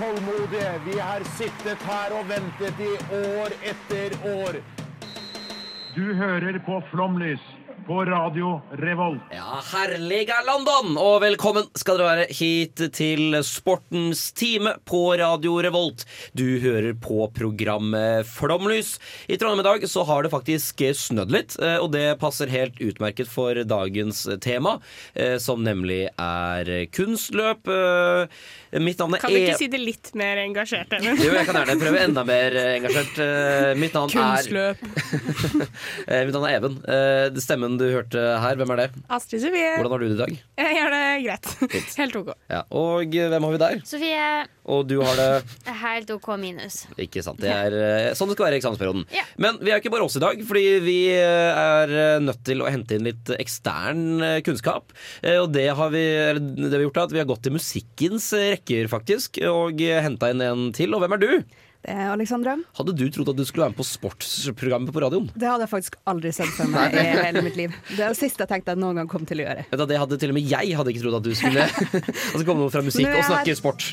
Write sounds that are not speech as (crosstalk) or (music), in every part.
Tålmodige. Vi har sittet her og ventet i år etter år. Du hører på Flomlys på Radio Revolt. Ja, herliga London, og velkommen skal dere være hit til Sportens time på Radio Revolt. Du hører på programmet Flomlys. I Trondheim i dag så har det faktisk snødd litt, eh, og det passer helt utmerket for dagens tema, eh, som nemlig er kunstløp. Eh, Mitt navn er Kan du E- si det litt mer engasjert? Eller? Jo, jeg kan gjerne prøve enda mer engasjert. Mitt navn er Kunstløp. (laughs) Mitt navn er Even. Stemmen du hørte her, hvem er det? Astrid Sofie. Hvordan har du det i dag? Jeg gjør det greit. Fint. (laughs) Helt OK. Ja, Og eh, hvem har vi der? Sofie, Og du har det helt OK minus. Ikke sant. Det er eh, sånn det skal være i eksamensperioden. Ja. Men vi er ikke bare oss i dag, fordi vi eh, er nødt til å hente inn litt ekstern kunnskap. Og det har vi, det vi har gjort, er at vi har gått til musikkens rekker, faktisk, og henta inn en til. Og hvem er du? Det er Alexandra. Hadde du trodd at du skulle være med på sportsprogrammet på radioen? Det hadde jeg faktisk aldri sett for meg i hele mitt liv. Det er det siste jeg tenkte jeg noen gang kom til å gjøre. Vet du, det hadde Til og med jeg hadde ikke trodd at du skulle Altså komme fra musikk er og snakke sport.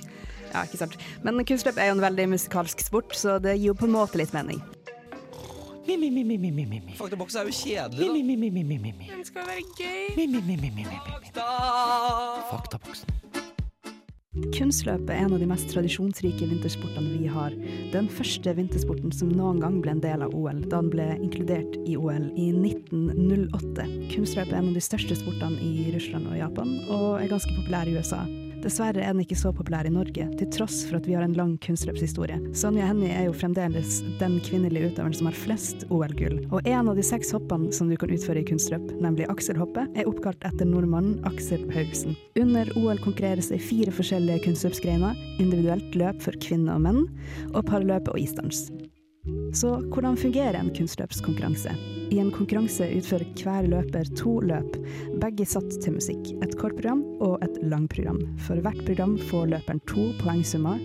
Ja, ikke sant. Men kunstløp er jo en veldig musikalsk sport, så det gir jo på en måte litt mening. Faktaboks er jo kjedelig, Den skal være gøy. Faktaboksen. Kunstløp er en av de mest tradisjonsrike vintersportene vi har. Den første vintersporten som noen gang ble en del av OL, da den ble inkludert i OL i 1908. Kunstløp er en av de største sportene i Russland og Japan, og er ganske populær i USA. Dessverre er den ikke så populær i Norge, til tross for at vi har en lang kunstløpshistorie. Sonja Hennie er jo fremdeles den kvinnelige utøveren som har flest OL-gull. Og en av de seks hoppene som du kan utføre i kunstløp, nemlig akselhoppet, er oppkalt etter nordmannen Aksel Paulsen. Under OL konkurreres det i fire forskjellige kunstløpsgreiner, individuelt løp for kvinner og menn, og parløp og isdans. Så hvordan fungerer en kunstløpskonkurranse? I en konkurranse utfører hver løper to løp, begge satt til musikk. Et kortprogram og et langprogram. For hvert program får løperen to poengsummer,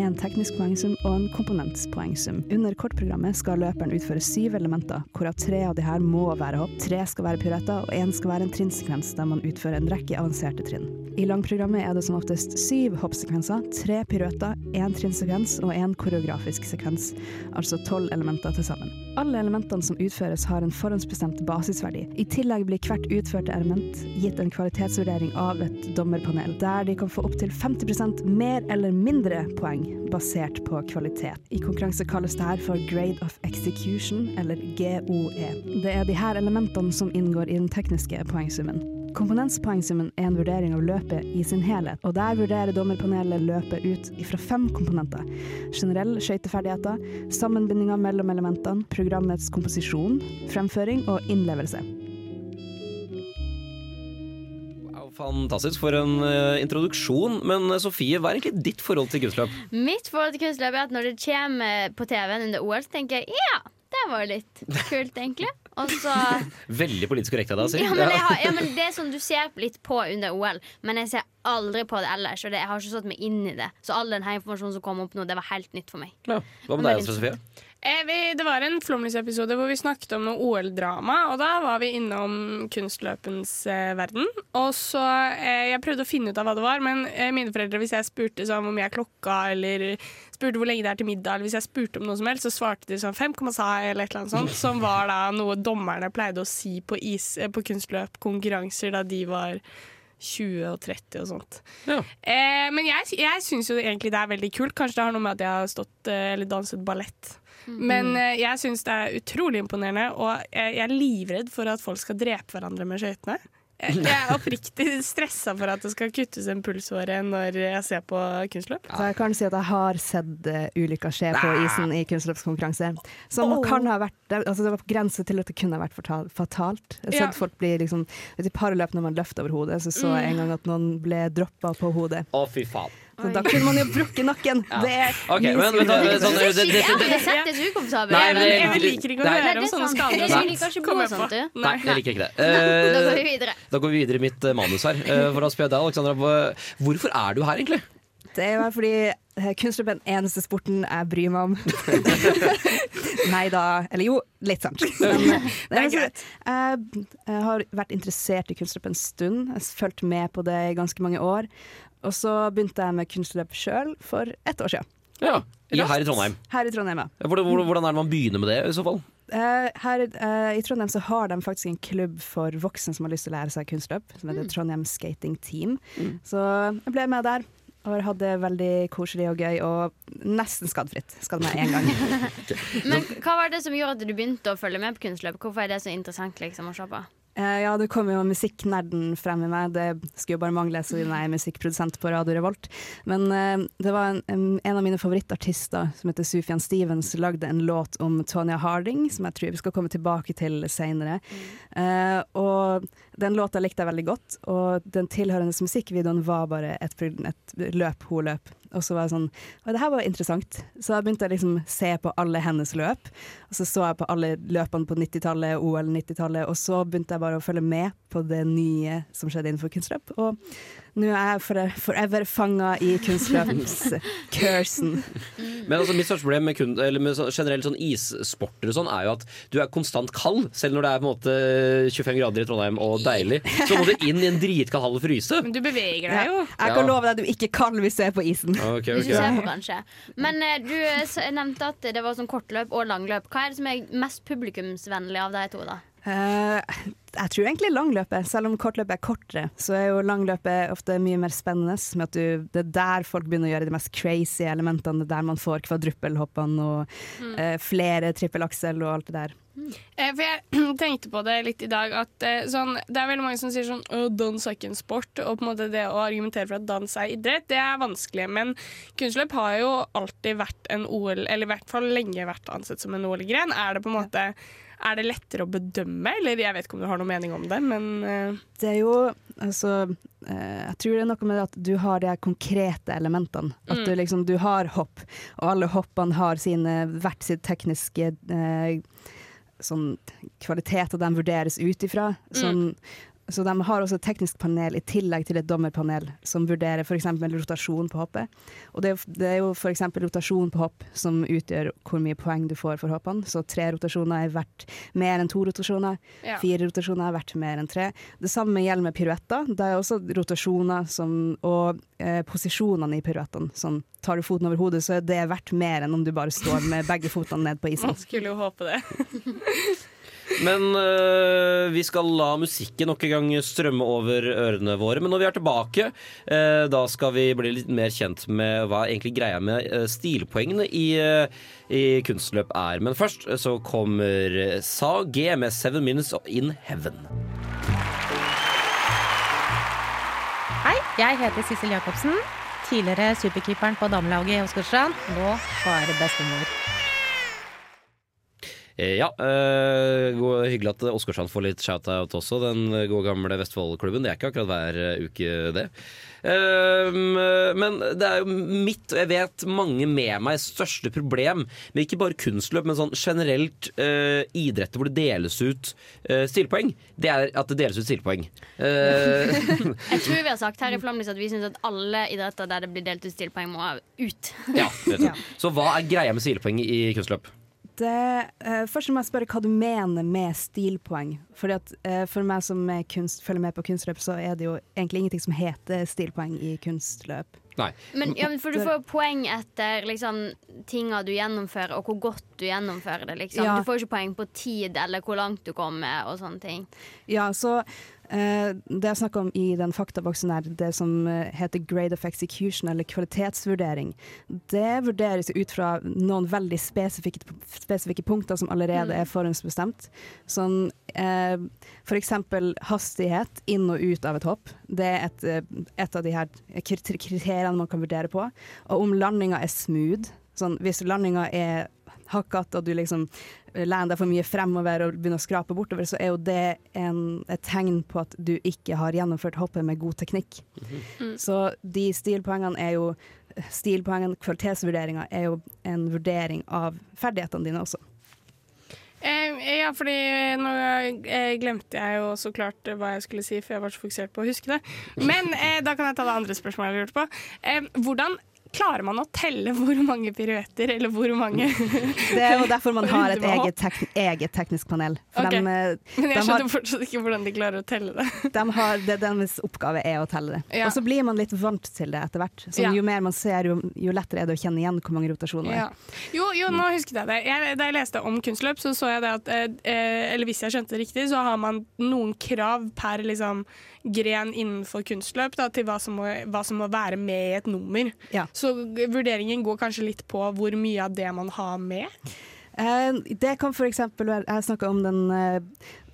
en teknisk poengsum og en komponentspoengsum. Under kortprogrammet skal løperen utføre syv elementer, hvorav tre av de her må være hopp, tre skal være piruetter, og én skal være en trinnsekvens der man utfører en rekke avanserte trinn. I langprogrammet er det som oftest syv hoppsekvenser, tre piruetter, én trinnsekvens og én koreografisk sekvens, altså tolv elementer til sammen. Alle elementene som utføres har en forhåndsbestemt basisverdi. I tillegg blir hvert utførte element gitt en kvalitetsvurdering av et dommerpanel, der de kan få opptil 50% mer eller mindre poeng basert på kvalitet. I konkurranse kalles det her for grade of execution, eller GOE. Det er de her elementene som inngår i den tekniske poengsummen. Komponentspoengsummen er en vurdering av løpet i sin helhet, og der vurderer dommerpanelet løpet ut ifra fem komponenter. Generell skøyteferdigheter, sammenbindinga mellom elementene, programmets komposisjon, fremføring og innlevelse. Wow, fantastisk for en uh, introduksjon. Men uh, Sofie, hva er egentlig ditt forhold til kunstløp? Mitt forhold til kunstløp er at når det kommer på TV-en under OL, så tenker jeg ja, det var litt kult, egentlig. Så (laughs) Veldig politisk korrekt av deg å si. ja men, jeg har, ja, men Det er sånn du ser litt på under OL, men jeg ser aldri på det ellers. Og det, jeg har ikke satt meg inn i det. Så all den her informasjonen som kom opp nå, det var helt nytt for meg. Ja. Hva med deg, Sofie? Eh, vi, det var en Flomlys-episode hvor vi snakket om noe OL-drama, og da var vi innom kunstløpens eh, verden. Og så eh, Jeg prøvde å finne ut av hva det var, men eh, mine foreldre, hvis jeg spurte sånn, hvor mye er klokka, eller spurte hvor lenge det er til middag, eller hvis jeg spurte om noe som helst, så svarte de sånn fem komma sa, eller et eller annet sånt, som var da noe dommerne pleide å si på, is, eh, på kunstløpkonkurranser da de var 20 og 30 og sånt. Ja. Eh, men jeg, jeg syns jo egentlig det er veldig kult. Kanskje det har noe med at jeg har stått eh, eller danset ballett. Men eh, jeg syns det er utrolig imponerende, og jeg, jeg er livredd for at folk skal drepe hverandre med skøytene. Jeg er oppriktig (laughs) stressa for at det skal kuttes en pulsåre når jeg ser på kunstløp. Så jeg kan si at jeg har sett uh, ulykker skje på isen i kunstløpskonkurranse. Som kan ha vært altså Det var på grense til at det kunne ha vært fatalt. Jeg har Ja. sett folk bli liksom I parløp når man løfter over hodet, så så jeg en gang at noen ble droppa på hodet. Å, fy faen. Så da kunne man jo brukket nakken. Det er okay, men, men, skummelt. sånn, det, det, det, det settes ukomfortabelt. Nei, men Jeg liker ikke å høre Nei, om sånne skader. Jeg liker ikke blod sånt, du. nei, jeg liker ikke det. (laughs) Da går Eh, vi videre. da går vi videre i mitt eh, manus her. Eh, For å spørre deg, Alexandra, hvorfor er du her, egentlig? Det er fordi eh, kunstløp er den eneste sporten jeg bryr meg om. (laughs) Nei da. Eller jo, litt sant. (laughs) Men, eh, det er greit. Jeg, jeg har vært interessert i kunstløp en stund. Jeg har fulgt med på det i ganske mange år. Og så begynte jeg med kunstløp sjøl for ett år siden. Ja, i, her i Trondheim. Her i Trondheim, ja. Hvordan, hvordan er det man begynner med det, i så fall? Eh, her eh, i Trondheim så har de faktisk en klubb for voksne som har lyst til å lære seg kunstløp, som heter Trondheim Skating Team. Så jeg ble med der. Og hadde det veldig koselig og gøy, og nesten skadefritt. Skadde meg én gang. (laughs) Men hva var det som gjorde at du begynte å følge med på kunstløp? Hvorfor er det så interessant liksom, å se på? Eh, ja, det kom jo musikknerden frem i meg. Det skulle jo bare mangle, siden jeg er musikkprodusent på Radio Revolt. Men eh, det var en, en av mine favorittartister som heter Sufjan Stevens, lagde en låt om Tonya Harding, som jeg tror vi skal komme tilbake til seinere. Eh, og den låta likte jeg veldig godt, og den tilhørende musikkvideoen var bare et, et løp hun løp. Og så var jeg sånn Å, det her var interessant. Så jeg begynte å liksom se på alle hennes løp. Og så så jeg på alle løpene på 90-tallet, OL 90-tallet, og så begynte jeg bare å følge med på det nye som skjedde innenfor kunstløp. Og nå er jeg for, forever fanga i kunstløpscursen. (laughs) Men altså, mitt største problem med, kun, eller med så, generelt sånn issporter og sånn, er jo at du er konstant kald. Selv når det er på en måte 25 grader i Trondheim og deilig, (laughs) så må du inn i en dritkald hall og fryse. Men du beveger deg jo. Jeg kan love deg at du ikke kan hvis du er på isen. Okay, Hvis du ok. ser på, kanskje. Men eh, du eh, nevnte at det var sånn kortløp og langløp. Hva er det som er mest publikumsvennlig av de to, da? Eh, jeg tror egentlig langløpet, selv om kortløpet er kortere, så er jo langløpet ofte mye mer spennende. Med at du, det er der folk begynner å gjøre de mest crazy elementene. Det er der man får kvadruppelhoppene og eh, flere trippelaksel og alt det der. Eh, For jeg (clears throat) tenkte på det litt i dag at eh, sånn, det er veldig mange som sier sånn «Å, dans er ikke en sport, og på en måte det å argumentere for at dans er idrett, det er vanskelig. Men kunstløp har jo alltid vært en OL, eller i hvert fall lenge vært ansett som en OL-gren. Er det på en måte er det lettere å bedømme, eller jeg vet ikke om du har noen mening om det, men uh. Det er jo altså uh, Jeg tror det er noe med at du har de konkrete elementene. At du liksom du har hopp, og alle hoppene har sine, hvert sitt tekniske uh, sånn kvalitet, og de vurderes ut ifra. Sånn, Så de har også et teknisk panel i tillegg til et dommerpanel som vurderer f.eks. rotasjon på hoppet. Og det, er- det er jo f.eks. rotasjon på hopp som utgjør hvor mye poeng du får for hoppene. Så tre rotasjoner er verdt mer enn to rotasjoner. Ja. Fire rotasjoner er verdt mer enn tre. Det samme gjelder med piruetter. Det er også rotasjoner som, og eh, posisjonene i piruettene. Sånn, tar du foten over hodet, så er det verdt mer enn om du bare står med begge fotene ned på isen. man skulle jo håpe det. (laughs) Men uh, vi skal la musikken nok en gang strømme over ørene våre. Men når vi er tilbake, uh, da skal vi bli litt mer kjent med hva egentlig greia med øh, stilpoengene i, i kunstløp er. Men først så kommer Sa G med 'Seven Minutes in Heaven'. Hei, jeg heter Sissel Jacobsen. Tidligere superkeeperen på damelaget i Åsgårdstrand. Nå bare bestemor. Eh, Ja, øh, hyggelig at Åsgårdstrand får litt shout-out også. Den gode gamle Vestfoldklubben. Det er ikke akkurat hver øh, uke, det. Um, men det er jo mitt, og jeg vet mange med meg, største problem med ikke bare kunstløp, men sånn generelt uh, idretter hvor det deles ut uh, stilpoeng, det er at det deles ut stilpoeng. Uh, (laughs) Jeg tror vi har sagt her i Flamlis at vi syns at alle idretter der det blir delt ut stilpoeng, må ut. (laughs) ja. Så hva er greia med stilpoeng i kunstløp? Eh, først må jeg spørre hva du mener med stilpoeng. Fordi at eh, For meg som kunst, følger med på kunstløp, så er det jo egentlig ingenting som heter stilpoeng i kunstløp. Nei. Men, ja, For du får jo poeng etter liksom, tinga du gjennomfører, og hvor godt du gjennomfører det. Liksom. Ja. Du får ikke poeng på tid eller hvor langt du kommer og sånne ting. Ja, så eh, Det jeg snakker om i den faktaboksen er det som eh, heter grade of execution, eller kvalitetsvurdering, det vurderes ut fra noen veldig spesifikke, spesifikke punkter som allerede er forhåndsbestemt. Sånn eh, for eksempel hastighet inn og ut av et hopp. Det er et, eh, et av de her krit- kriteriene man kan vurdere på. Og om landinga er smooth. Sånn, hvis landinga er hakkete, og du liksom lener deg for mye fremover og begynner å skrape bortover, så er jo det en, et tegn på at du ikke har gjennomført hoppet med god teknikk. Så de stilpoengene er jo Stilpoengene, kvalitetsvurderinga, er jo en vurdering av ferdighetene dine også. Eh, ja, fordi nå eh, glemte jeg jo så klart eh, hva jeg skulle si, for jeg var så fokusert på å huske det. Men eh, da kan jeg ta det andre spørsmålet jeg lurte på. Eh, hvordan klarer man å telle hvor mange piruetter, eller hvor mange (laughs) Det er jo derfor man har et eget, tek eget teknisk panel. For Ok. dem, eh, Men jeg jeg har- fortsatt ikke hvordan de klarer å telle det. (laughs) de har, det, Deres oppgave er å telle det. Ja. Og så blir man litt vant til det etter hvert. Så Ja. Jo mer man ser, jo, jo lettere er det å kjenne igjen hvor mange rotasjoner det Ja. er. Jo, jo, nå husket jeg det. Jeg, da jeg leste om kunstløp, så så jeg det at eh, eh, Eller hvis jeg skjønte det riktig, så har man noen krav per liksom, gren innenfor kunstløp da, til hva som, må, hva som må være med i et nummer. Ja. Så vurderingen går kanskje litt på hvor mye av det man har med. Eh, det kan eksempel være Jeg snakka om den, eh,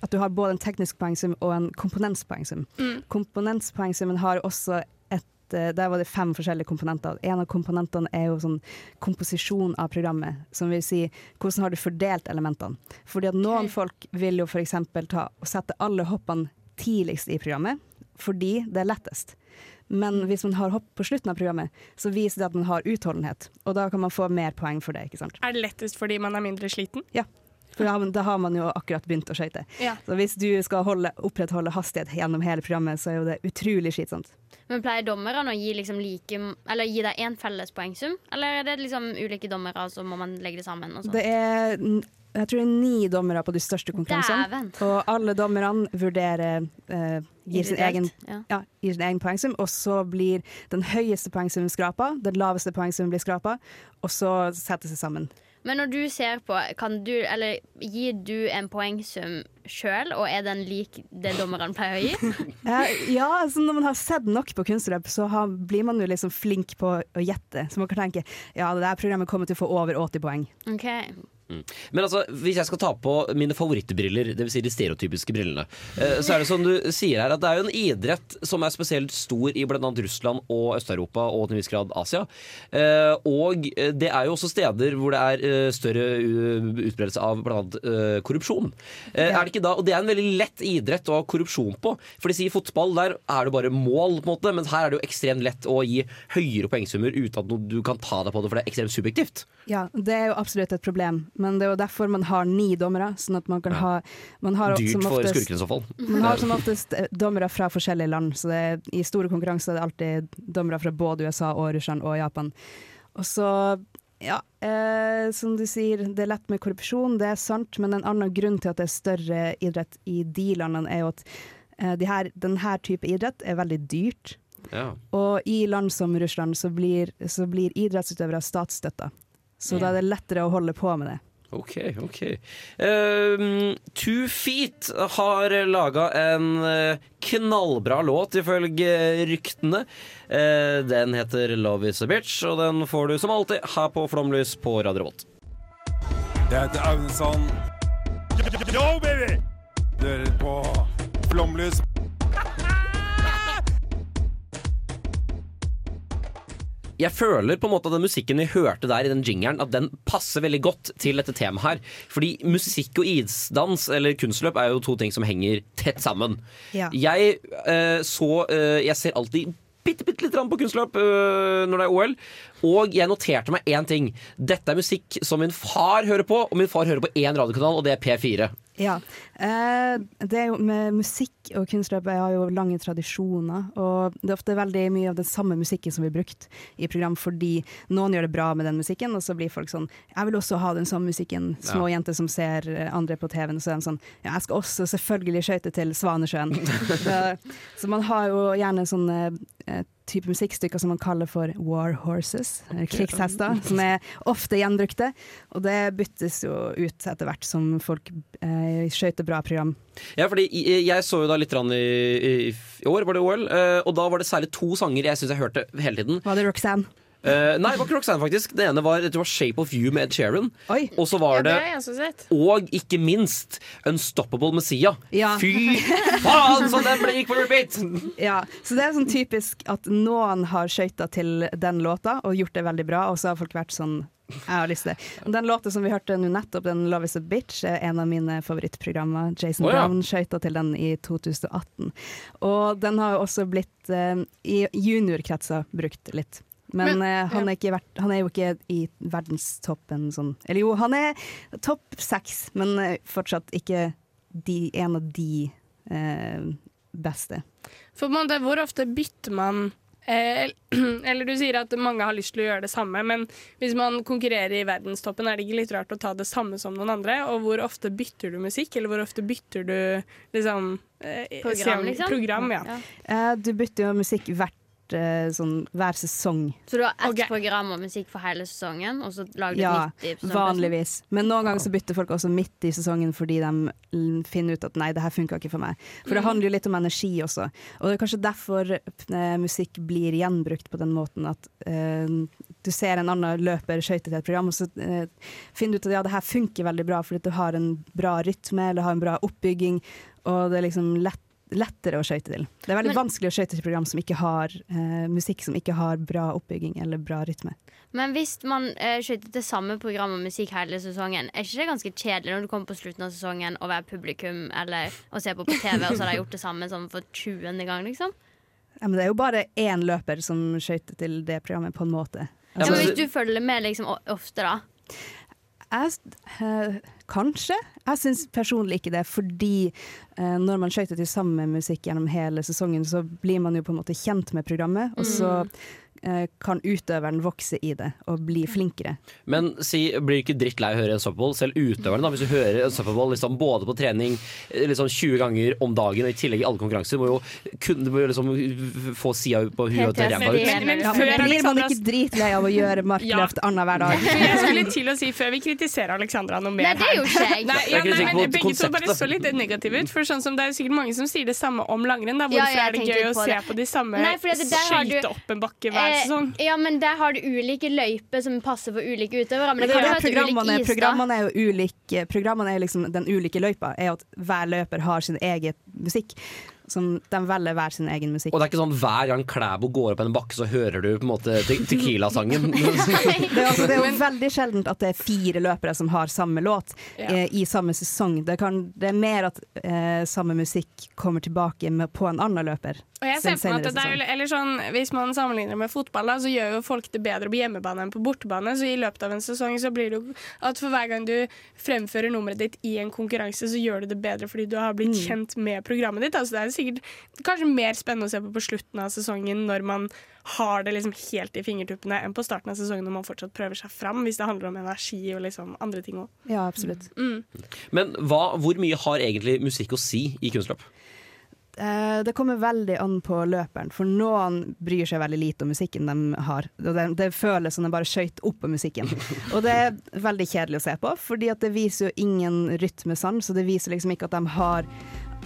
at du har både en teknisk poengsum og en komponentspoengsum. Mm. Komponentspoengsummen har også et eh, der var det fem forskjellige komponenter. En av komponentene er jo sånn komposisjon av programmet. Som vil si hvordan har du fordelt elementene. Fordi at noen folk vil jo f.eks. ta og sette alle hoppene tidligst i programmet, fordi det er lettest. Men hvis man har hopp på slutten av programmet, så viser det at man har utholdenhet. Og da kan man få mer poeng for det. ikke sant? Er det lettest fordi man er mindre sliten? Ja. For da, da har man jo akkurat begynt å skøyte. Ja. Så hvis du skal holde, opprettholde hastighet gjennom hele programmet, så er jo det utrolig slitsomt. Men pleier dommerne å gi, liksom like, eller gi deg én felles poengsum? Eller er det liksom ulike dommere, og så må man legge det sammen? Og? Det er jeg tror det er ni dommere på de største konkurransene. Og alle dommerne vurderer eh, gir, sin egen, ja. ja, gir sin egen poengsum, og så blir den høyeste poengsummen skrapa, den laveste poengsummen blir skrapa, og så settes det sammen. Men når du ser på, kan du, eller gir du en poengsum sjøl, og er den lik det dommerne pleier å gi? (laughs) Ja, altså når man har sett nok på kunstløp, så har, blir man jo liksom flink på å gjette. Så man kan tenke ja, det der programmet kommer til å få over 80 poeng. Ok Men altså, hvis jeg skal ta på mine favorittbriller, dvs. Si de stereotypiske brillene, eh, så er det som du sier her, at det er jo en idrett som er spesielt stor i bl.a. Russland og Øst-Europa og til en viss grad Asia. Eh, Og det er jo også steder hvor det er eh, større utbredelse av bl.a. korrupsjon. Eh, Er det ikke da, Og det er en veldig lett idrett å ha korrupsjon på. For de sier fotball, der er det bare mål, på en måte, men her er det jo ekstremt lett å gi høyere poengsummer uten at du kan ta deg på det, for det er ekstremt subjektivt. Ja, det er jo absolutt et problem, men det er jo derfor man har ni dommere. Sånn at man kan ha man har Dyrt som for oftest- skurkene i så fall. Man har som oftest eh, dommere fra forskjellige land, så det er, i store konkurranser er det alltid dommere fra både USA og Russland og Japan. Og så, ja, eh, som du sier, det er lett med korrupsjon, det er sant, men en annen grunn til at det er større idrett i de landene, er jo at eh, de her, denne type idrett er veldig dyrt. Ja. Og i land som Russland så blir, så blir idrettsutøvere statsstøtta. Så da er det lettere å holde på med det. Ok, ok. Uh, Two Feet har laga en eh, knallbra låt, ifølge ryktene. Uh, den heter Love Is A Bitch, og den får du som alltid her på Flomlys på Radio Volt. Jeg heter Aune Sand. Yo, baby! Du hører på Flomlys. Jeg føler på en måte at den musikken vi hørte der i den jingeren, at den passer veldig godt til dette temaet her. Fordi musikk og isdans, eller kunstløp, er jo to ting som henger tett sammen. Ja. Jeg eh, så eh, Jeg ser alltid bitte, bitte litt på kunstløp øh, når det er OL. Og jeg noterte meg én ting. Dette er musikk som min far hører på, og min far hører på én radiokanal, og det er P4. Ja. Eh, det jo med musikk og kunstløp jeg har jo lange tradisjoner. Og det er ofte veldig mye av den samme musikken som blir brukt i program, fordi noen gjør det bra med den musikken, og så blir folk sånn Jeg vil også ha den samme musikken. Små jenter som ser andre på TV-en, så er de sånn Ja, jeg skal også selvfølgelig skøyte til Svanesjøen. (laughs) så, så man har jo gjerne sånne eh, type musikkstykker som man kaller for war horses, okay. krigshester, som er ofte gjenbrukte. Og det byttes jo ut etter hvert som folk eh, skøyter bra program. Ja, fordi jeg så jo da litt i, i, i år, var det OL, eh, og da var det særlig to sanger jeg syns jeg hørte hele tiden. Var det Roxanne? Eh, nei, det var ikke Roxanne, faktisk. Det ene var, det var Shape of You med Ed Sheeran. Oi. Og så var Ja, det. Og ikke minst Unstoppable Messiah Ja. Fy faen, så den ble gikk på repeat! (laughs) Ja, så det er sånn typisk at noen har skøyta til den låta og gjort det veldig bra, og så har folk vært sånn Jeg har lyst til det. Den låta som vi hørte nå nettopp, den 'Love Is A Bitch', er en av mine favorittprogrammer. Jason oh, ja. Brown skøyta til den i 2018. Og den har også blitt eh, i juniorkretser brukt litt. Men, Men, eh, han, ja. er ikke han er jo ikke i verdenstoppen sånn Eller jo, han er topp seks, men eh, fortsatt ikke de, en av de eh, beste. For man, det, hvor ofte bytter man eh, (clears throat) Eller du sier at mange har lyst til å gjøre det samme, men hvis man konkurrerer i verdenstoppen, er det ikke litt rart å ta det samme som noen andre? Og hvor ofte bytter du musikk, eller hvor ofte bytter du liksom eh, Program, se- liksom? Program, ja. Eh, du bytter jo musikk hvert eh, sånn, hver sesong. Så du har ett okay. program og musikk for hele sesongen, og så lager du Ja, nytt i vanligvis. Men noen ganger så bytter folk også midt i sesongen fordi de finner ut at nei, det her funka ikke for meg. For det handler jo litt om energi også. Og det er kanskje derfor eh, musikk blir gjenbrukt på den måten at uh, du ser en annen løper skøyte til et program, og så uh, finner du ut at ja, det her funker veldig bra fordi du har en bra rytme eller har en bra oppbygging, og det er liksom lett lettere å skøyte til. Det er veldig Men- vanskelig å skøyte til program som ikke har eh, musikk som ikke har bra oppbygging eller bra rytme. Men hvis man uh, skøyter til samme program og musikk hele sesongen, er ikke det ganske kjedelig når du kommer på slutten av sesongen og være publikum eller å se på på TV, og så har de gjort det samme sånn for 20. gang, liksom? Ja, men det er jo bare én løper som skøyter til det programmet, på en måte. Ja, Altså, men hvis du følger med liksom ofte, da? jeg, eh, kanskje. Jeg syns personlig ikke det, fordi eh, når man skøyter til samme musikk gjennom hele sesongen, så blir man jo på en måte kjent med programmet, og så eh, kan utøveren vokse i det og bli flinkere. Men si, blir du ikke drittlei å høre en Superbowl, selv utøverne, da, hvis du hører en Superbowl liksom, både på trening eh, liksom 20 ganger om dagen, og i tillegg i alle konkurranser, må jo, kunne, må jo liksom få sida på huet til ræva ut. Men, men Ja, før men blir man ikke dritlei av å gjøre markløft annenhver dag? (laughs) Jeg skulle til å si før vi kritiserer Alexandra noe mer Nei, det er jo ikke jeg. Nei, ja, nei, begge to bare så litt negative ut. For sånn som Det er sikkert mange som sier det samme om langrenn. Da. Hvorfor Ja, er det gøy å se på de samme Nei, fordi at der har du- skøyte opp en bakke hver Eh, sesong? ja, men der har du ulike løyper som passer for ulike utøvere. Men Men det det det være ulik programmene, programmene er jo ulike Programmene er liksom den ulike løypa, er at hver løper har sin egen musikk. Som de velger hver sin egen musikk. Og det er ikke sånn hver gang Klæbo går opp en bakke, så hører du på en måte te (laughs) Tequila-sangen. Det er, altså, (laughs) det er jo veldig sjeldent at det er fire løpere som har samme låt Ja. eh, i samme sesong. Det, kan, det er mer at eh, samme musikk kommer tilbake med, på en annen løper. Og jeg ser for meg at det er, jo- eller sånn, Hvis man sammenligner med fotball, da, så gjør jo folk det bedre på hjemmebane enn på bortebane. Så i løpet av en sesong så blir det jo at for hver gang du fremfører nummeret ditt i en konkurranse, så gjør du det bedre fordi du har blitt kjent med programmet ditt. Altså det er sikkert kanskje mer spennende å se på på slutten av sesongen når man har det liksom helt i fingertuppene, enn på starten av sesongen når man fortsatt prøver seg fram, hvis det handler om energi og liksom andre ting òg. Ja, absolutt. Men hva, hvor mye har egentlig musikk å si i kunstløp? Eh, det kommer veldig an på løperen, for noen bryr seg veldig lite om musikken de har. Det, det føles som de bare skøyt opp på musikken. (laughs) Og det er veldig kjedelig å se på, fordi det viser jo ingen rytmesans, så det viser liksom ikke at de har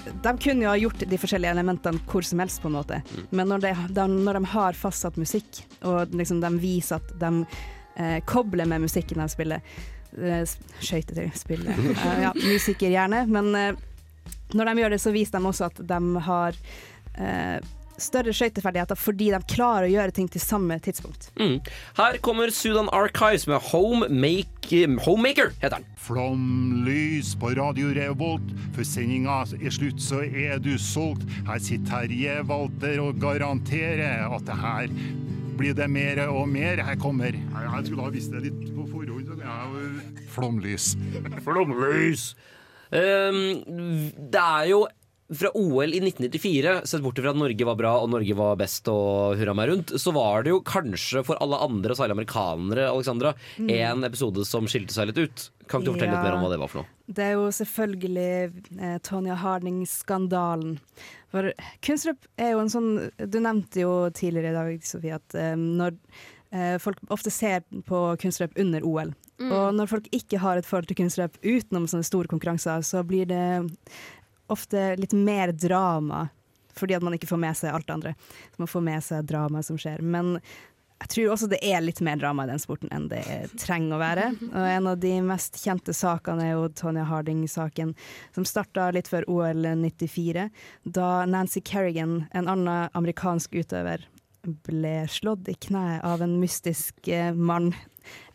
de kunne jo ha gjort de forskjellige elementene hvor som helst, på en måte. Men når de, de, når de har fastsatt musikk, og liksom de viser at de eh, kobler med musikken de spiller eh, spiller. (laughs) Eh, ja, musiker gjerne, men eh, når de gjør det, så viser de også at de har eh, større skøyteferdigheter fordi de klarer å gjøre ting til samme tidspunkt. Mm. Her kommer Sudan Archives med Home Make, Homemaker, heter den. Flomlys på Radio Revolt. for sendinga er slutt, så er du solgt. Her sitter Terje Walter og garanterer at det her blir det mer og mer. Her kommer Jeg, skulle ha visst det litt på forhånd. Flomlys. Flomlys! Um, det er jo fra OL i 1994, sett bort fra at Norge var bra og Norge var best og hurra meg rundt, så var det jo kanskje for alle andre, særlig amerikanere, Alexandra, en episode som skilte seg litt ut. Kan ikke du fortelle litt mer om hva det var for noe? Det er jo selvfølgelig eh, Tonja Harding-skandalen. For kunstløp er jo en sånn Du nevnte jo tidligere i dag, Sofie, at eh, når eh, folk ofte ser på kunstløp under OL, og når folk ikke har et forhold til kunstløp utenom sånne store konkurranser, så blir det ofte litt mer drama. Fordi at man ikke får med seg alt det andre. Så man får med seg dramaet som skjer. Men jeg tror også det er litt mer drama i den sporten enn det trenger å være. (laughs) Og en av de mest kjente sakene er jo Tonya Harding-saken, som starta litt før OL 94, da Nancy Kerrigan, en annen amerikansk utøver, ble slått i kneet av en mystisk eh, mann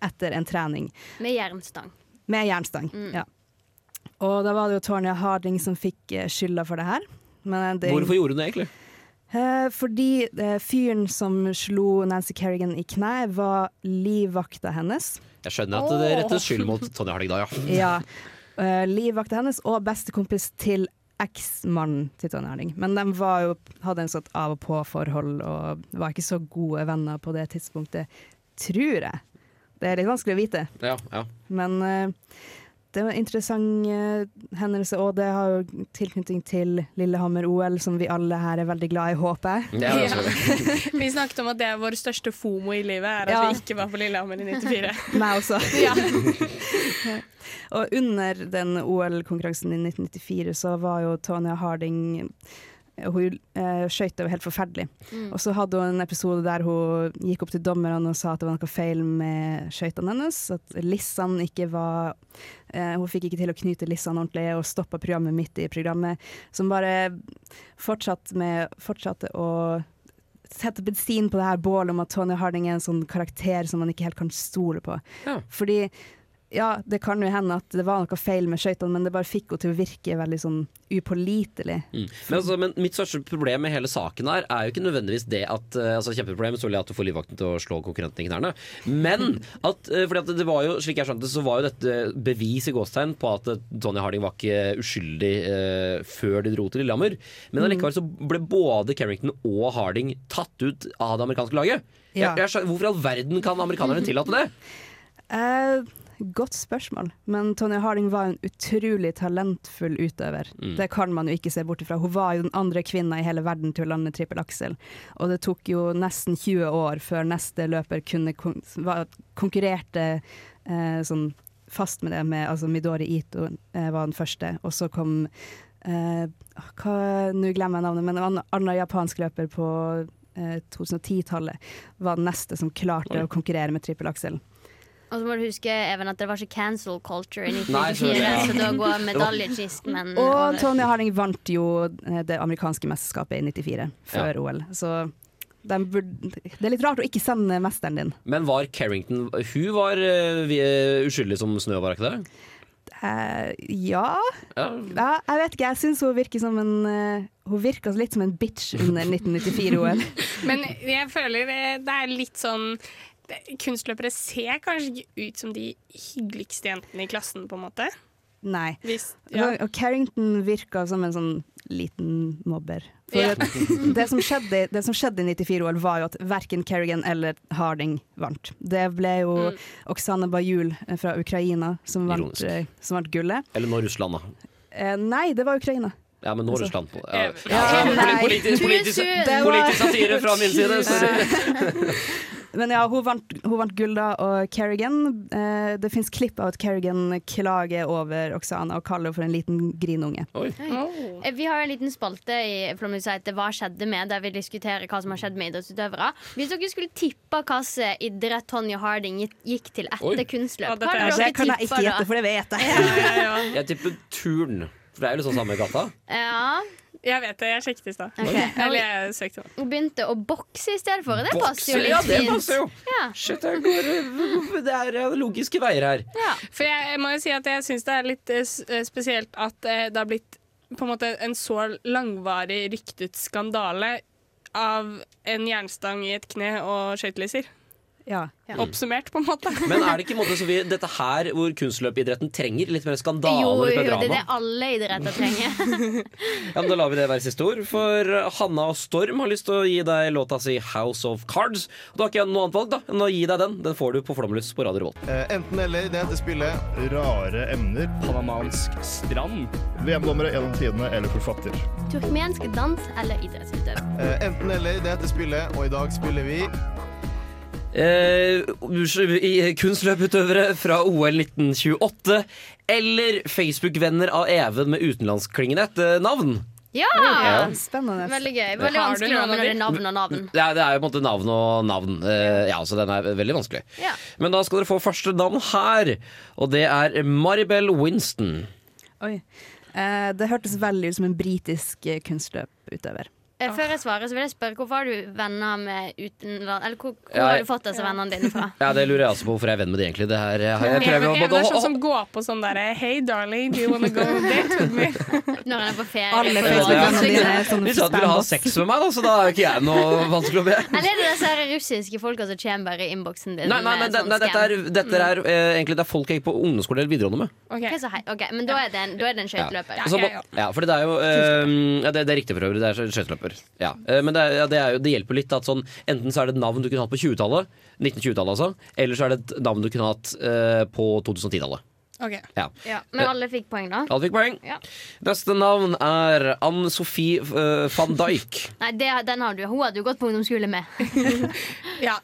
etter en trening. Med jernstang. Med jernstang, Mm. ja. Og da var det jo Tonya Harding som fikk eh, skylda for det her. Men det, Hvorfor gjorde hun det, egentlig? Eh, fordi eh, fyren som slo Nancy Kerrigan i kneet, var livvakta hennes. Jeg skjønner at det rettes skyld mot Tonje Harding da, ja. Ja. Livvakta hennes og bestekompis til eksmannen til Tonje Erling. Men de var jo, hadde en sånn av og var ikke så gode venner på det tidspunktet, tror jeg. Det er litt vanskelig å vite. ja, ja. Men eh, det var en interessant hendelse, og det har jo tilknytning til Lillehammer-OL, som vi alle her er veldig glad i, håper jeg. Ja. Vi snakket om at det er vår største fomo i livet, er at Ja. vi ikke var på Lillehammer i 94. (laughs) Meg også. Ja. Og under den OL-konkurransen i 1994 så var jo Tonya Harding hun eh, skøyt jo helt forferdelig. Mm. Og så hadde hun en episode der hun gikk opp til dommerne og sa at det var noe feil med skøytene hennes. At lissene ikke var eh, Hun fikk ikke til å knyte lissene ordentlig og stoppa programmet midt i programmet. Som bare fortsatte, med, fortsatte å sette bensin på det her bålet om at Tony Harding er en sånn karakter som man ikke helt kan stole på. Ja. Fordi ja, det kan jo hende at det var noe feil med skøytene, men det bare fikk henne til å virke veldig sånn upålitelig. Mm. Men, altså, men mitt største problem med hele saken her er jo ikke nødvendigvis det at eh, altså Kjempeproblem selvfølgelig at du får livvakten til å slå konkurrenten i knærne. Men (laughs) at, eh, fordi at det var jo, slik jeg skjønte det, så var jo dette bevis i gåstegn på at eh, Tony Harding var ikke uskyldig eh, før de dro til Lillehammer. Men allikevel så ble både Carrington og Harding tatt ut av det amerikanske laget. Ja. Jeg, jeg, hvorfor i all verden kan amerikanerne tillate det? (laughs) Eh, godt spørsmål, men Tonje Harding var en utrolig talentfull utøver. Mm. Det kan man jo ikke se bort ifra. Hun var jo den andre kvinna i hele verden til å lande trippel aksel, og det tok jo nesten 20 år før neste løper kunne kon konkurrerte eh, sånn fast med det, med altså Midori Ito eh, var den første, og så kom eh, hva- Nå glemmer jeg navnet, men en annen japansk løper på eh, 2010-tallet var den neste som klarte Oi. å konkurrere med trippel aksel. Og så må du huske Even, at det var ikke cancel culture i 1994, så- ja. så da går (laughs) medaljekistenmenn Og. Tonje Harding vant jo eh, det amerikanske mesterskapet i 94, før OL. Så de burde, det er litt rart å ikke sende mesteren din. Men var Carrington Hun var uh, uskyldig som snø, var ikke det? Uh, ja. Ja. ja, jeg vet ikke. Jeg syns hun virker som en uh, Hun virka litt som en bitch under 1994-OL. (laughs) Men jeg føler det, det er litt sånn Kunstløpere ser kanskje ikke ut som de hyggeligste jentene i klassen, på en måte. Nei. Hvis, ja. Og Carrington virka som en sånn liten mobber. For Ja. det, som skjedde, det som skjedde i 94-OL, var jo at verken Kerrigan eller Harding vant. Det ble jo Mm. Oksane Bajul eh, fra Ukraina som vant, eh, som vant gullet. Eller nå Russland, da. Eh, nei, det var Ukraina. Ja, men nå Altså, Russland. På. Ja. Ja, Ja, (laughs) nei. politisk, politisk, var- politisk satire fra min side. Sorry. (laughs) Men ja, hun vant, hun vant gull da, og Kerrigan eh, Det fins klipp av at Kerrigan klager over Oksana og kaller henne for en liten grinunge. Oi. Oh. Eh, Vi har jo en liten spalte i Flåmlys som heter Hva skjedde med?, der vi diskuterer hva som har skjedd med idrettsutøvere. Hvis dere skulle tippe hvilken idrett Tonje Harding gikk- til til Oi. etter kunstløp, hva hva dere tippa da? Det kan jeg ikke gjette, for det vet (laughs) jeg. Ja, ja, ja. Jeg tipper turn. For det er jo liksom samme gata. Ja, Jeg vet det, jeg sjekket i stad. ok. Eller jeg søkte. Hun begynte å bokse i stedet for. Det passer jo litt ja, det passer jo. Ja. Shit, jeg går, (laughs) det er logiske veier her. Ja. For jeg, må jo si at jeg syns det er litt eh, eh, spesielt at eh, det har blitt på en måte en så langvarig ryktet skandale av en jernstang i et kne og skøytelisser. Ja. Oppsummert, på en måte. (laughs) Men er det ikke en måte, Sofie, dette her hvor kunstløpidretten trenger litt mer skandale Jo, og litt jo, det er det alle idretter (laughs) trenger. Ja, men Da lar vi det være siste ord. For Hanna og Storm har lyst til å gi deg låta si House of Cards. Og Da har ikke jeg noe annet valg da enn å gi deg den. Den får du på Flomlys på Radio Revolt. enten eller, det heter spillet. Rare emner. Panamansk strand. VM-dommere gjennom tidene eller forfatter. Turkmensk dans eller idrettsutøver. Eh, enten eller, det heter spillet, og i dag spiller vi Eh, i- kunstløputøvere fra OL 1928. Eller Facebook-venner av Even med utenlandsklingende etternavn. Ja! Ja. Spennende. Veldig gøy. Veldig vanskelig når det er navn og navn. Det er, det er jo på en måte navn og navn. Eh, ja, så den er veldig vanskelig. Ja. Men da skal dere få første navn her, og det er Maribel Winston. Oi. Eh, det hørtes veldig ut som en britisk eh, kunstløputøver. Eh, Før jeg svarer, så vil jeg spørre hvorfor har du venner med utenland Eller hvor, hvor Ja, har du fått disse vennene dine fra? Ja, Det lurer jeg også på hvorfor jeg er venn med de egentlig. Det her, jeg, jeg prøver å både er sånn som går på sånn derre Hey darling, do you wanna go on date with me? Når han er på ferie. Alle Facebook-vennene dine er sånn sa at de ville ha sex med meg, da, så da er ikke jeg noe vanskelig å be. (laughs) Eller er det disse her russiske folka som kommer bare i innboksen din? Nei, nei, nei, det, sånn nei dette, er, dette er eh, egentlig det er folk jeg gikk på ungdomsskole eller videregående med. Okay. så hei. Ok, Men da er det en, er skøyteløper. Ja. Ja, ja, for det er jo eh, ja, det, det er riktig for øvrig. Det er skøyteløper. Ja. Eh, men det, er, ja, det, er jo, det hjelper litt at sånn Enten så er det et navn du kunne hatt på 20-tallet, 1920-tallet altså, eller så er det et navn du kunne hatt eh, på 2010-tallet. Ok. Ja. Ja, men alle fikk poeng, da? Alle fikk poeng. Ja. Neste navn er Ann Sofie uh, van Dijk. Nei, det, den har du. Hun hadde jo gått på ungdomsskole med. (laughs) (laughs) ja.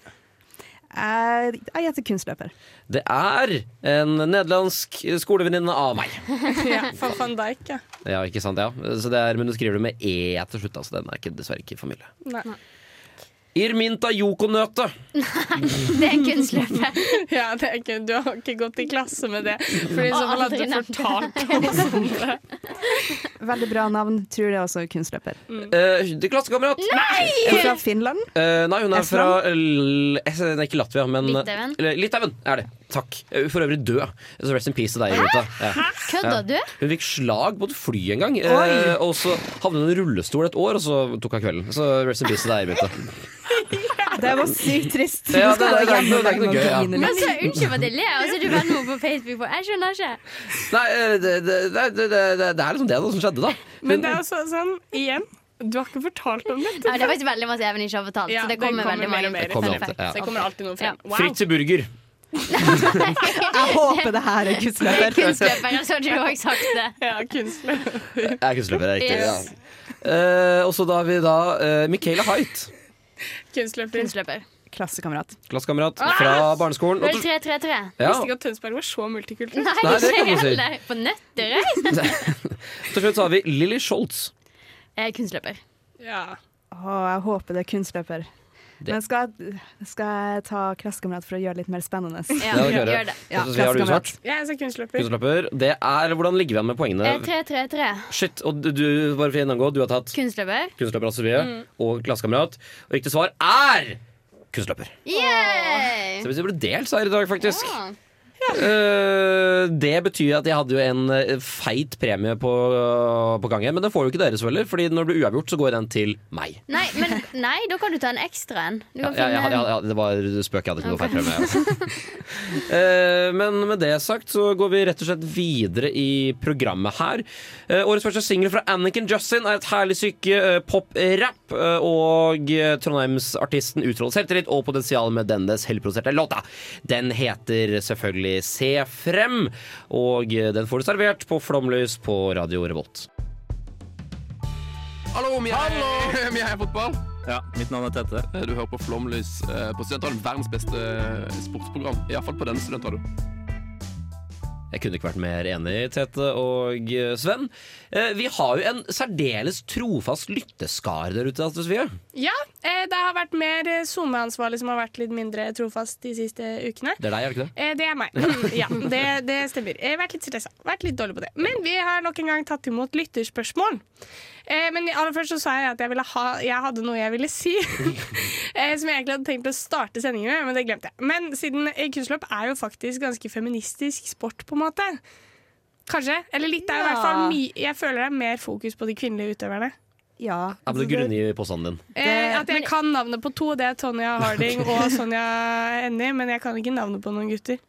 Jeg, jeg gjetter kunstløper. Det er en nederlandsk skolevenninne av meg. (laughs) ja, van Van Dijk, ja. Ja, ikke sant, ja så det er, Men du skriver det med E til slutt. Altså. Den er ikke, dessverre ikke familie. Nei. Irminta Jokonøte. (laughs) Det er kunstløpet (laughs) ja, det er ikke, du har ikke gått i klasse med det. For i så fall hadde du det. fortalt (laughs) om sånne. Veldig bra navn. Tror det er også kunstløper. Uh, klassekamerat. Er fra Finland? Eh, nei, hun er fra L S- ikke Latvia, men Litauen? Litauen er det. Takk. For øvrig død. Så rest in peace til deg, Irminta. Ja. Kødda du? Hun fikk slag på et fly en gang, eh, og så havnet hun i rullestol et år, og så tok hun kvelden. Så rest in peace til deg. (laughs) Det var sykt trist. Ja, det- det- det- det er ikke noe gøy, ja. Men litt. så Unnskyld at jeg ler, og så er du venn med henne på Facebook. For. Jeg skjønner ikke. Nei, eh, det, det, det, det, det, det er liksom det da, som skjedde, da. Men det er også sånn, igjen Du har ikke fortalt om dette. Ja, det er faktisk veldig masse Even ikke har fortalt. Ja, så det det kommer, kommer veldig mange. Mer, mer. Det kommer alltid, ja. Så det kommer alltid noe frem. Wow. Fritz Burger. Jeg håper det her er kunstløper. Kunstløper, så hadde du òg sagt det. Ja, kunstløper. Jeg er kunstløper, det er riktig. Yes. Ja. Eh, og så da har vi da uh, Michaela Haidt, Kunstløper. kunstløper. Klassekamerat. klassekamerat Ah! fra barneskolen. Vel 3-3-3. Ja. Visste ikke at Tønsberg var så multikulturelt. Nei, Nei, det ikke kan man si. heller. På Nøtterøy. (laughs) til slutt så har vi Lilly Scholz. Eh, Kunstløper. Ja. Å, jeg håper det er kunstløper. Det- Men skal skal jeg ta klassekamerat for å gjøre det litt mer spennende? Ja, Det gjør, gjør det. Ja, så har du svart. Jeg er kunstløper. Kunstløper. Det er Hvordan ligger vi an med poengene? Eh, 3-3-3. Shit, og du, du, bare for å gjennomgå, du har tatt Kunstløper. kunstløper altså, Mm. og klassekamerat. Og riktig svar er kunstløper. Yay! Så hvis vi ble delt seier i dag, faktisk. Ja. Eh, det betyr at jeg hadde jo en eh, feit premie på, på gang igjen. Men den får jo ikke dere, selvfølgelig. Fordi når det blir uavgjort, så går den til meg. Nei, men, nei, da kan du ta en ekstra en. Ja, ja, ja, ja, det var spøk. Jeg hadde ikke noe Ok. feit premie. (laughs) Eh, men med det sagt så går vi rett og slett videre i programmet her. Uh, årets første singel fra Anniken Justin er et herlig stykke uh, pop-rap. Eh, og eh, Trondheimsartisten utråder selvtillit og potensial med dennes selvproduserte låta. Den heter selvfølgelig Se frem, og eh, den får du servert på Flomlys på Radio Revolt. Hallo, vi er, (laughs) vi er fotball. Ja, mitt navn er Tete. Du hører på Flomlys eh, på Studentradioen. Verdens beste eh, sportsprogram. Iallfall på denne studentradioen. Jeg kunne ikke vært mer enig, Tete og eh, Sven. Eh, Vi har jo en særdeles trofast lytteskar der ute, Sofie. Ja, eh, det har vært mer SoMe-ansvarlig som har vært litt mindre trofast de siste ukene. Det er deg, er det ikke det? Det er meg. (laughs) ja, det, det stemmer. Jeg har vært litt stressa. Vært litt dårlig på det. Men vi har nok en gang tatt imot lytterspørsmål. Eh, men aller først så sa jeg at jeg, ville ha, jeg hadde noe jeg ville si. (laughs) eh, som jeg egentlig hadde tenkt å starte sendingen med, men det glemte jeg. Men siden eh, kunstløp er jo faktisk ganske feministisk sport, på en måte. Kanskje? Eller litt. Det er i hvert fall my Jeg føler det er mer fokus på de kvinnelige utøverne. Ja. Ja, men du grunner i påstanden din. Eh, at jeg kan navnet på to, det er Tonja (laughs) Harding og Sonja Ennie, men jeg kan ikke navnet på noen gutter.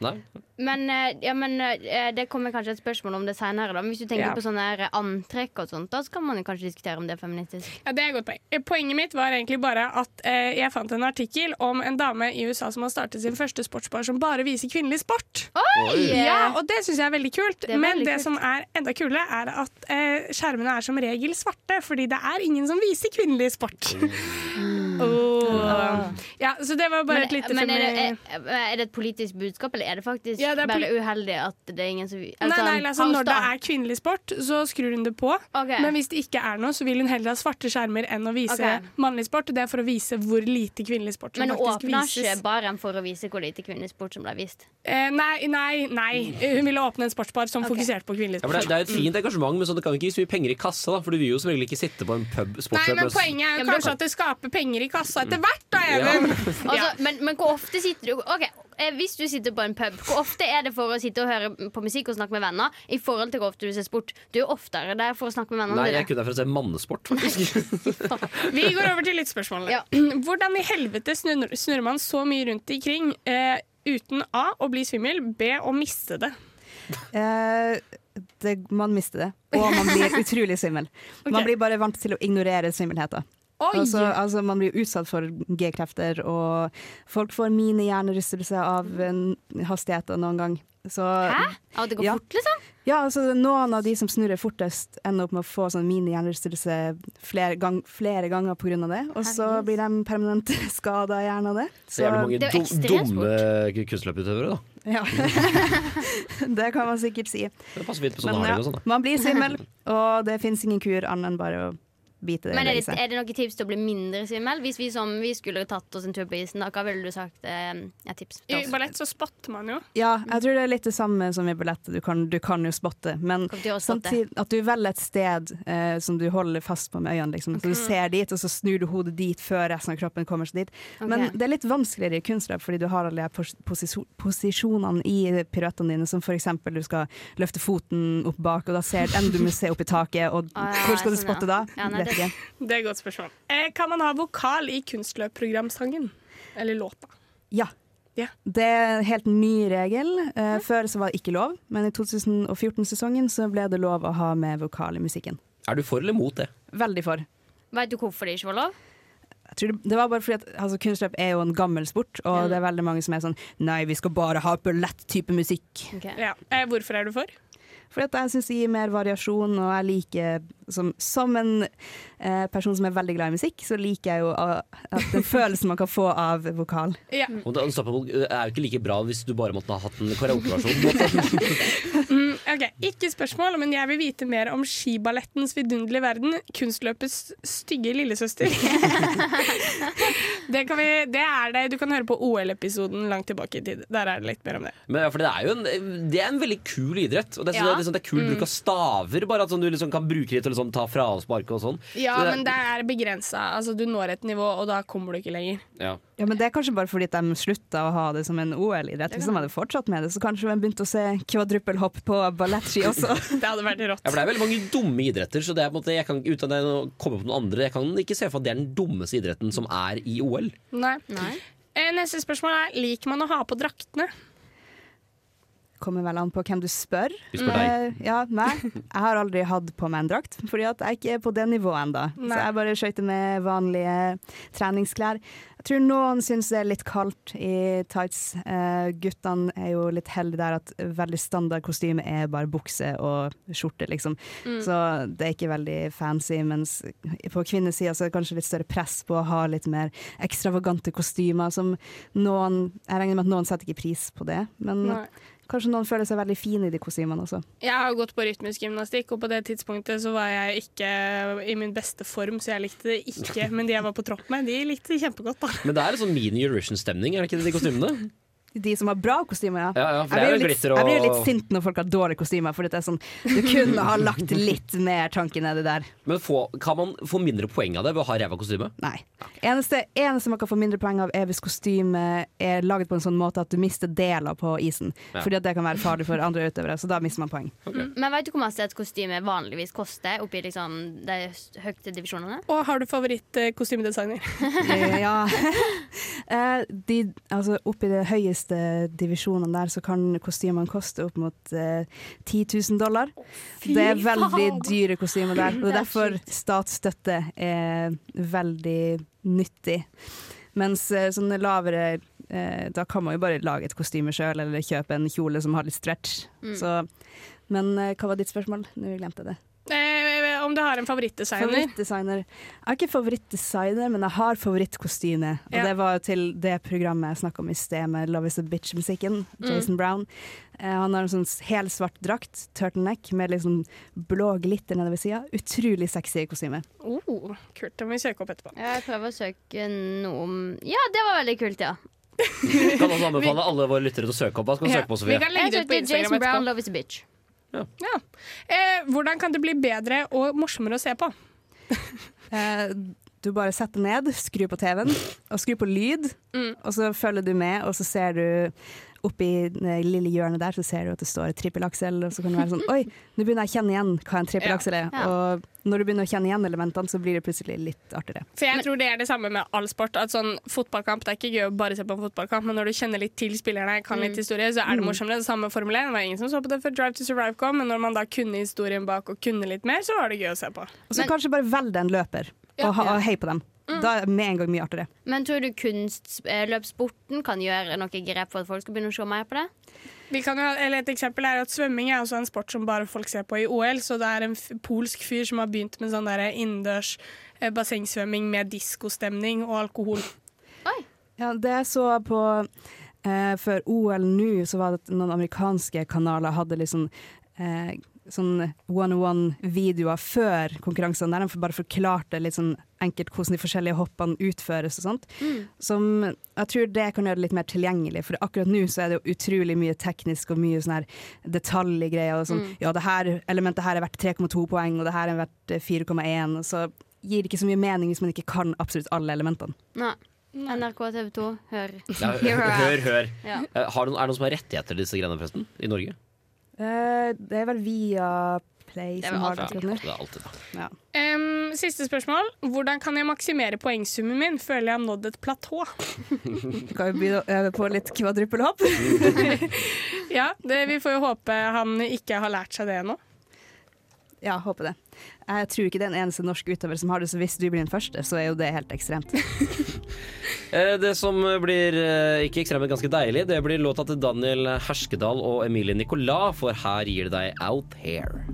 Nei? Men, eh, ja, men eh, det kommer kanskje et spørsmål om det senere. Da. Men hvis du tenker Ja. på sånne antrekk og sånt, da skal man jo kanskje diskutere om det er feministisk. Ja, det er et godt poeng. Eh, Poenget mitt var egentlig bare at eh, jeg fant en artikkel om en dame i USA som har startet sin første sportsbar som bare viser kvinnelig sport. Oi! Ja, og det syns jeg er veldig kult. er Men veldig det kult. som er enda kulere, er at eh, skjermene er som regel svarte, fordi det er ingen som viser kvinnelig sport. Åh. Ja, så det var bare Men, et lite men er, det, er, er det et politisk budskap, eller er det faktisk Ja, det er bare uheldig at det er ingen som Nei, nei, sånn, altså, Når det er kvinnelig sport, så skrur hun det på. Men hvis det ikke er noe, så vil hun heller ha svarte skjermer enn å vise okay. mannlig sport. Det er for å vise hvor lite kvinnelig sport som Men faktisk Men åpner ikke baren for å vise hvor lite kvinnelig sport som ble vist? Eh, nei, nei, nei. Hun ville åpne en sportsbar som fokuserte på kvinnelig sport. Ja, det, det er et fint engasjement, men sånn, det kan ikke gi så mye penger i kassa. Da, for du vil jo som regel ikke sitte på en pub Nei, men Poenget er jo Ja, men kanskje at det skaper penger i kassa etter hvert, da, Ja. (laughs) Altså, men, men hvor ofte sitter du Ok, eh, Hvis du sitter på en pub, hvor ofte er det for å sitte og høre på musikk og snakke med venner? I forhold til hvor ofte du ser sport. Du er oftere der for å snakke med vennene Nei, jeg er kun der for å se mannesport, (laughs) faktisk. Vi går over til lyttspørsmålene. (clears throat) Hvordan i helvete snurrer, snurrer man så mye rundt ikring eh, uten A å bli svimmel, B å miste det? Eh, det, man mister det, og man blir (laughs) utrolig svimmel. Man blir bare vant til å ignorere svimmelheten. Altså, altså, man blir utsatt for G-krefter, og folk får mini-hjernerystelse av en hastigheter noen gang. Så, Hæ? Av det går ja. fort, liksom? Ja, altså noen av de som snurrer fortest, ender opp med å få sånn mini-hjernerystelse flere, gang, flere ganger pga. det. Og så blir de permanent (laughs) skada i hjernen av det. Så jævlig mange Det er jo dum, dumme kunstløputøvere, da. Ja. (laughs) det kan man sikkert si. Det passer fint på sånne Men ja, og sånn. da. man blir svimmel, og det fins ingen kur annet enn bare å bite det Men er det, er det noen tips til å bli mindre svimmel? Hvis vi, som, vi skulle tatt oss en tur på isen, da, hva ville du sagt eh, er tips? I ballett så spotter man jo. Ja, jeg tror det er litt det samme som i ballett. Du kan, du kan jo spotte, men samtidig at du velger et sted eh, som du holder fast på med øynene. Liksom. Så du ser dit, og så snur du hodet dit før resten av kroppen kommer seg dit. Men Ok. det er litt vanskeligere i kunstløp, fordi du har alle de pos posisjon- posisjonene i piruettene dine, som f.eks. du skal løfte foten opp bak, og da ser ender du med å se opp i taket, og Ah, ja, hvor skal du spotte ja. da? Ja, nei, ikke. (laughs) Det er et godt spørsmål. Eh, kan man ha vokal i kunstløpprogramsangen? Eller låta? Ja. Det er en helt ny regel. Eh, Før så var det ikke lov, men i 2014-sesongen så ble det lov å ha med vokal i musikken. Er du for eller mot det? Veldig for. Vet du hvorfor det ikke var lov? Jeg tror det, det var bare fordi at altså, Kunstløp er jo en gammel sport, og det er veldig mange som er sånn Nei, vi skal bare ha ballett-type musikk. Ja. Eh, hvorfor er du for? Fordi at jeg syns det gir mer variasjon, og jeg liker Som, som en eh, person som er veldig glad i musikk, så liker jeg jo at den (laughs) følelsen man kan få av vokal. Og det er jo ikke like bra hvis du bare måtte ha hatt en karaokeversjon. (laughs) Mm, ok, Ikke spørsmål, men jeg vil vite mer om skiballettens vidunderlige verden. Kunstløpets stygge lillesøster. (laughs) det, kan vi, det er det. Du kan høre på OL-episoden langt tilbake i tid. Der er det litt mer om det. Men ja, for det er jo en, det er en veldig kul idrett. Og det er, Ja. det er, sånn, det er kul Mm. bruk av staver, bare at sånn, du liksom kan bruke det til å sånn, ta fraspark og sånn. Ja, Så men det er begrensa. Altså, du når et nivå, og da kommer du ikke lenger. ja. Ja, men Det er kanskje bare fordi de slutta å ha det som en OL-idrett. Hvis de hadde fortsatt med det, så kanskje de begynte å se kvadruppelhopp på ballettski også. (laughs) det hadde vært rått. Ja, for det er veldig mange dumme idretter, så det er på en måte, jeg kan, uten å komme på noen andre, jeg kan ikke se for at det er den dummeste idretten som er i OL. Nei. Nei. Neste spørsmål er liker man å ha på draktene. Kommer vel an på hvem du spør. Vi spør deg. Uh, ja, meg. Jeg har aldri hatt på meg en drakt, fordi at jeg ikke er på det nivået ennå. Så jeg bare skøyter med vanlige treningsklær. Jeg tror noen syns det er litt kaldt i tights. Uh, guttene er jo litt heldige der at veldig standard kostyme er bare bukse og skjorte, liksom. Mm. Så det er ikke veldig fancy. Mens på kvinnesida så er det kanskje litt større press på å ha litt mer ekstravagante kostymer, som noen Jeg regner med at noen setter ikke pris på det, men Nei. Kanskje noen føler seg veldig fine i de kostymene også. Jeg har gått på rytmisk gymnastikk, og på det tidspunktet så var jeg ikke i min beste form, så jeg likte det ikke. Men de jeg var på tropp med, de likte det kjempegodt. da. Men det er en sånn mini-Eurovision-stemning, er det ikke det, de kostymene? (laughs) De som har bra kostymer, ja. Ja, ja, for jeg, det er blir litt, og- jeg blir jo litt sint når folk har dårlige kostymer, for det er sånn Du kunne ha lagt litt mer tanke nedi der. Men få, kan man få mindre poeng av det ved å ha ræva kostyme? Nei. Eneste, eneste man kan få mindre poeng av, er hvis kostymet er laget på en sånn måte at du mister deler på isen. Ja. Fordi at det kan være farlig for andre utøvere, så da mister man poeng. Men vet du hvor mye et kostyme vanligvis koster oppi liksom, de høyeste divisjonene? Og har du favoritt-kostymedesigner? Eh, (laughs) ja. (laughs) Eh, de, altså, oppi det høyeste divisjonene der, så kan kostymene koste opp mot eh, 10 000 dollar. fy det er veldig faen! dyre kostymer der. Og det er er derfor statsstøtte er veldig nyttig. Mens eh, sånne lavere eh, Da kan man jo bare lage et kostyme sjøl, eller kjøpe en kjole som har litt stretch. Mm. Så, men eh, hva var ditt spørsmål? Nå glemte jeg det. Eh, om om du har en favorittdesigner. Favorittdesigner. Jeg har ikke favorittdesigner, men jeg har favorittkostyme. Og Ja. det var jo til det programmet jeg snakka om i sted, med Love is a Bitch-musikken. Jason Mm. Brown. Eh, han har en sånn helsvart drakt, turtleneck, med liksom blå glitter nedover sida. Utrolig sexy kostyme. Oh, kult. Det må vi søke opp etterpå. Jeg prøver å søke noe om Ja, det var veldig kult, ja. Kan også anbefale alle våre lyttere til å søke opp. Skal Ja, søke på, vi kan legge det ut på Instagram Instagram Jason Brown. Love is a bitch. Ja. Eh, hvordan kan det bli bedre og morsommere å se på? (laughs) Eh, du bare setter ned, skrur på TV-en, og skrur på lyd. Mm. Og så følger du med, og så ser du oppi det lille hjørnet der så ser du at det står trippelaksel, og så kan du være sånn Oi, nå begynner jeg å kjenne igjen hva en trippelaksel er. Ja. Og når du begynner å kjenne igjen elementene, så blir det plutselig litt artigere. For jeg tror det er det samme med all sport. At sånn fotballkamp, Det er ikke gøy å bare se på en fotballkamp, men når du kjenner litt til spillerne, kan litt Mm. historie, så er det Mm. morsommere. Det samme 1. Det var ingen som så på det før Drive to Survive kom, men når man da kunne historien bak og kunne litt mer, så var det gøy å se på. Og så kanskje bare velg deg en løper, og, ha, og hei på dem. Da er det med en gang mye artigere. Men tror du kunstløpssporten kan gjøre noe grep for at folk skal begynne å se mer på det? Vi kan jo, eller et eksempel er at Svømming er også en sport som bare folk ser på i OL. Så det er en f polsk fyr som har begynt med sånn innendørs eh, bassengsvømming med diskostemning og alkohol. Ja, det jeg så på eh, Før OL nå, så var det at noen amerikanske kanaler hadde liksom eh, sånn one-on-one-videoer før konkurransene, der de bare forklarte litt sånn enkelt hvordan de forskjellige hoppene utføres og sånt. Som jeg tror det kan gjøre det litt mer tilgjengelig, for akkurat nå så er det jo utrolig mye teknisk og mye sånn her detaljgreier. Og sånn, Mm. Ja, det her elementet her er verdt 3,2 poeng, og det her er verdt eh, 4,1. Så gir det ikke så mye mening hvis man ikke kan absolutt alle elementene. Nei. NRK TV 2, hør. Ja, (laughs) Here hør, hør. Ja. Eh, Har du, er det noen som har rettigheter til disse greiene, forresten? I Norge? Eh, det er vel via Play som har det alltid. Det er alltid. Ja. um, siste spørsmål. Hvordan kan jeg maksimere poengsummen min? Føler jeg har nådd et platå. Du kan jo begynne å øve på litt kvadruppelhopp. (laughs) Ja, det, Vi får jo håpe han ikke har lært seg det ennå. Ja, håper det. Jeg tror ikke det er en eneste norsk utøver som har det, så hvis du blir den første, så er jo det helt ekstremt. Eh, Det som blir eh, ikke ekstremt, men ganske deilig, det blir låta til Daniel Herskedal og Emilie Nicolas, for her gir det deg Out Here.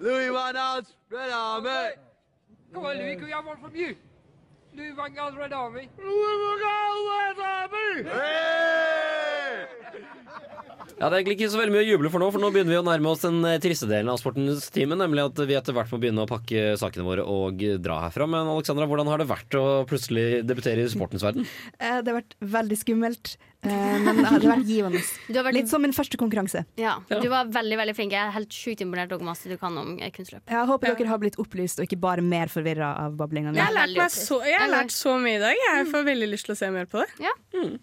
Louis Van Gaal's Red Army. Come on, Louis, can we have one from you? Louis Van Gaal's Red Army. Louis Van Gaal, Red Army! Ja, Det er egentlig ikke så veldig mye å juble for nå, for nå begynner vi å nærme oss den eh, triste delen av sportens time, nemlig at vi etter hvert må begynne å pakke sakene våre og dra herfra. Men Alexandra, hvordan har det vært å plutselig debutere i sportens verden? (laughs) Eh, Det har vært veldig skummelt, men det hadde vært givende. (laughs) Du har vært- Litt som min første konkurranse. Ja. Du var veldig veldig flink. Jeg er helt sjukt imponert over masse du kan om eh, kunstløp. Jeg håper dere har blitt opplyst og ikke bare mer forvirra av. Jeg lært, meg så, jeg har lært så mye i dag. Jeg får veldig lyst til å se mer på det. Ja.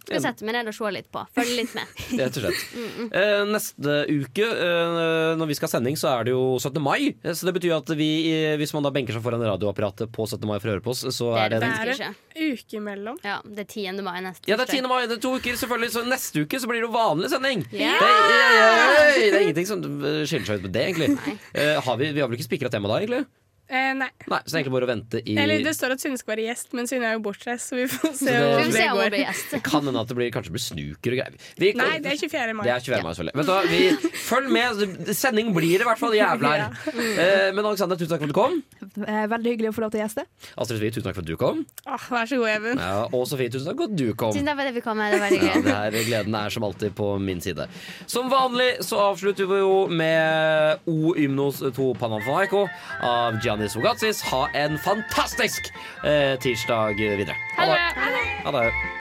Skal sette meg ned og se litt på. Følge litt med. (laughs) Rett og slett. Mm, mm. Eh, neste uke, eh, når vi skal ha sending, så er det jo 17. mai. Eh, Så det betyr at vi, eh, hvis man da benker seg foran radioapparatet på 17. mai for å høre på oss, så er det, det en. Uke imellom. Ja, det er 10. mai neste ja, det er 10. mai, det er to uker, selvfølgelig. Så neste uke så blir det jo vanlig sending. Yeah. Det, er, det er ingenting som skiller seg ut med det, egentlig. Uh, har vi, vi har vel ikke spikra tema da, egentlig? Eh, nei. Nei, så det er egentlig bare å vente i Eller det står at Synne skal være gjest, men Synne er jo bortreist, så vi får se det- om det går. Det kan hende at det blir, kanskje blir snuker og greier. Vi, Nei, det er 24. mai. Det er 24. mai, selvfølgelig. da, vi, følg med. Sending blir det i hvert fall jævla her. (laughs) Eh, men Alexander, tusen takk for at du kom. Eh, Veldig hyggelig å få lov til å gjeste. Astrid Sofie, tusen takk for at du kom. Åh, vær så god, Even. Ja, og Sofie, tusen takk for at du kom. Tusen takk for at jeg fikk komme. Det var veldig Ja, her, gleden er som alltid på min side. Som vanlig så avslutter vi jo med O Ymnos to Panamfanaiko av Giannis Vogatsis. Ha en fantastisk eh, tirsdag videre. Ha det. Ha det.